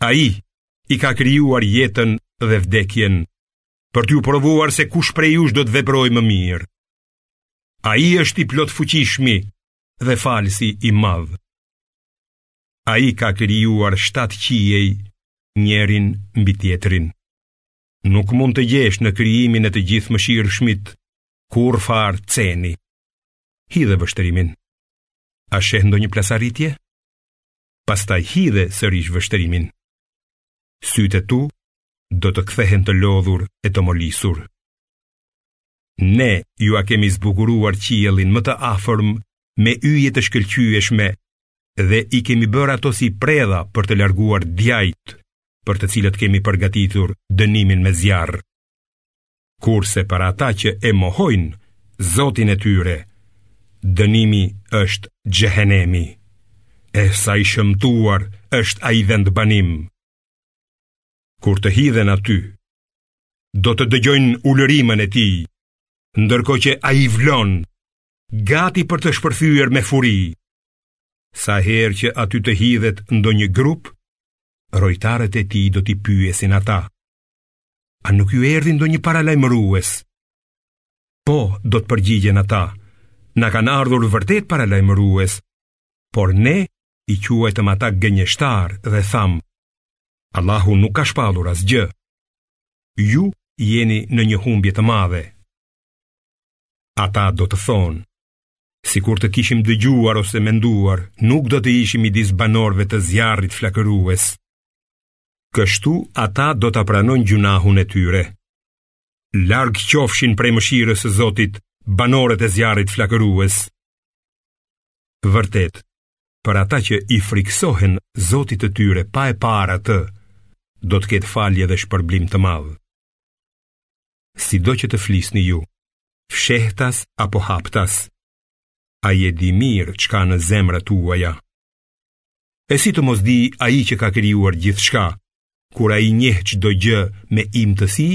Ai i ka krijuar jetën dhe vdekjen, për t'ju provuar se kush prej jush do të veprojë më mirë. Ai është i Plotfuqishmi dhe Falësi i madh. Ai ka krijuar shtatë qiej njërin mbi tjetrin. Nuk mund të gjesh në krijimin e të Gjithëmëshirshmit kurrfarë ceni. Hidhe vështrimin. A sheh ndonjë plasaritje? pastaj hidhe sërish vështrimin. Sytë e tu do të kthehen të lodhur e të molisur. Ne jua kemi zbukuruar qiellin më të afërm me yje të shkëlqyeshme dhe i kemi bërë ato si predha për të larguar djajtë, për të cilët kemi përgatitur dënimin me zjarr. kurse për ata që e mohojnë Zotin e tyre, dënimi është xhehenemi. E sa i shëmtuar është ai vendbanim. Kur të hidhen aty, do të dëgjojnë ulërimën e tij, ndërkohë që ai vlon gati për të shpërthyer me furi. Sa herë që aty të hidhet ndonjë grup, rojtarët e tij do t'i pyesin ata. A nuk ju erdhi ndonjë paralajmërues? Po, do të përgjigjen ata. Na kanë ardhur vërtet paralajmërues, por ne i quajtëm ata gënjeshtarë dhe thamë, Allahu nuk ka shpallur asgjë. Ju jeni në një humbje të madhe. Ata do të thonë, sikur të kishim dëgjuar ose menduar, nuk do të ishim midis banorëve të zjarrit flakërues. kështu ata do ta pranojnë gjynahun e tyre. Larg qofshin prej mëshirës së Zotit banorët e zjarrit flakërues. Vërtet, për ata që i frikësohen Zotit të tyre pa e parë atë, do të ketë falje dhe shpërblim të madh. Sido që të flisni ju, fshehtas apo haptas, ai e di mirë ç'ka në zemrat tuaja. E si të mos dijë ai që ka krijuar gjithçka, kur ai njeh çdo gjë me imtësi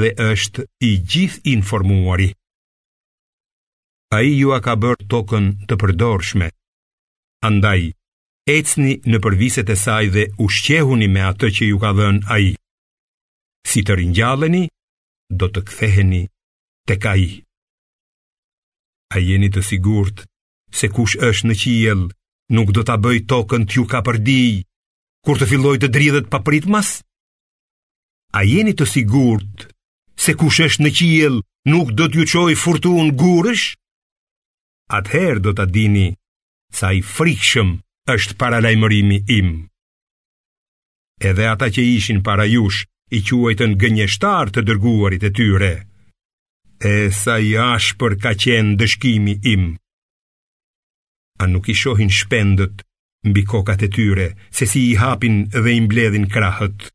dhe është i Gjithinformuari. Ai jua ka bërë tokën të përdorshme, andaj, ecni nëpër viset e saj dhe ushqehuni me atë që ju ka dhënë ai. Si të ringjalleni, do të ktheheni tek ai. A jeni të sigurt se kush është në qiell nuk do ta bëjë tokën t'ju kapërdijë, kur të fillojë të dridhet papritmas? A jeni të sigurt se kush është në qiell nuk do t'ju çojë furtunë gurësh? Atëherë do ta dini sa i frikshëm është paralajmërimi im. Edhe ata që ishin para jush i quajtën gënjeshtarë të dërguarit e tyre. E sa i ashpër ka qenë ndëshkimi im. A nuk i shohin shpendët mbi kokat e tyre se si i hapin dhe i mbledhin krahët?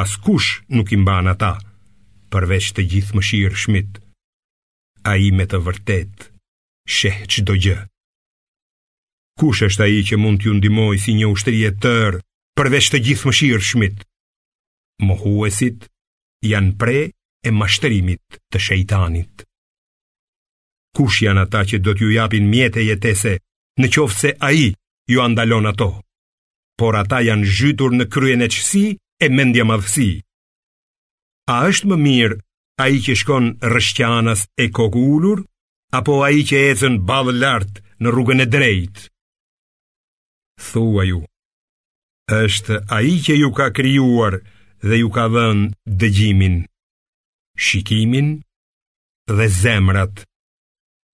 Askush nuk i mban ata, përveç të Gjithëmëshirshmit. Ai me të vërtetë, sheh çdo gjë. Kush është ai që mund t'ju ndihmojë si një ushtri e tërë përveç të Gjithëmëshirshmit? Mohuesit janë pre e mashtrimit të shejtanit. Kush janë ata që do t'ju japin mjete jetese në qoftë se ai jua ndalon ato? Por ata janë zhytur në kryeneçësi e mendjemadhësi, A është më mirë ai që shkon rrëshqanas e kokulur, apo ai që ecën ballëlart në rrugën e drejtë? Thuaju, është ai që ju ka krijuar dhe ju ka dhënë dëgjimin, shikimin dhe zemrat,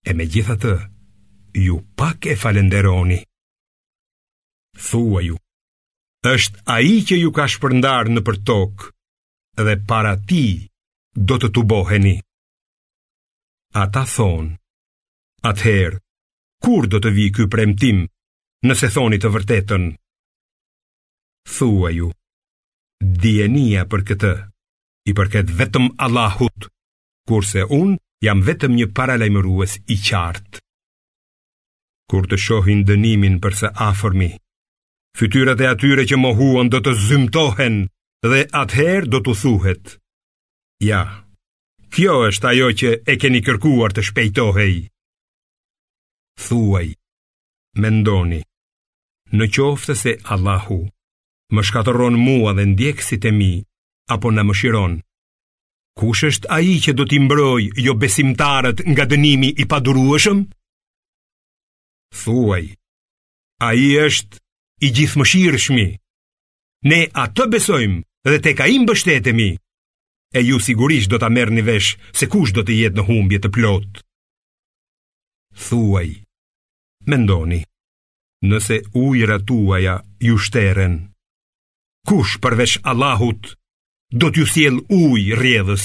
e megjithatë, ju pak e falënderoni. Thuaju, është ai që ju ka shpërndarë nëpër tokë dhe para tij do të tuboheni. Ata thonë, atëherë, kur do të vijë ky premtim nëse thoni të vërtetën? Thuaju, dijenia për këtë, i përket vetëm Allahut, kurse unë jam vetëm një paralajmërues i qartë. Kur ta shohin dënimin për së afërmi, fytyrat e atyre që mohuan do të zymtohen dhe atëherë do t'u thuhet: Ja, kjo është ajo që e keni kërkuar të shpejtohej. Thuaj, mendoni, në qoftë se Allahu më shkatërron mua dhe ndjekësit e mi, apo na mëshiron, Kush është ai që do t'i mbrojë jobesimtarët nga dënimi i padurueshëm? Thuaj, ai është i Gjithëmëshirshmi. Ne atë besojmë dhe tek ai mbështetemi, e ju sigurisht do ta merrni vesh se kush do të jetë në humbje të plotë. Thuaj, mendoni, nëse ujërat tuaja ju shteren. Kush përveç Allahut do t'ju sjellë ujë rrjedhës?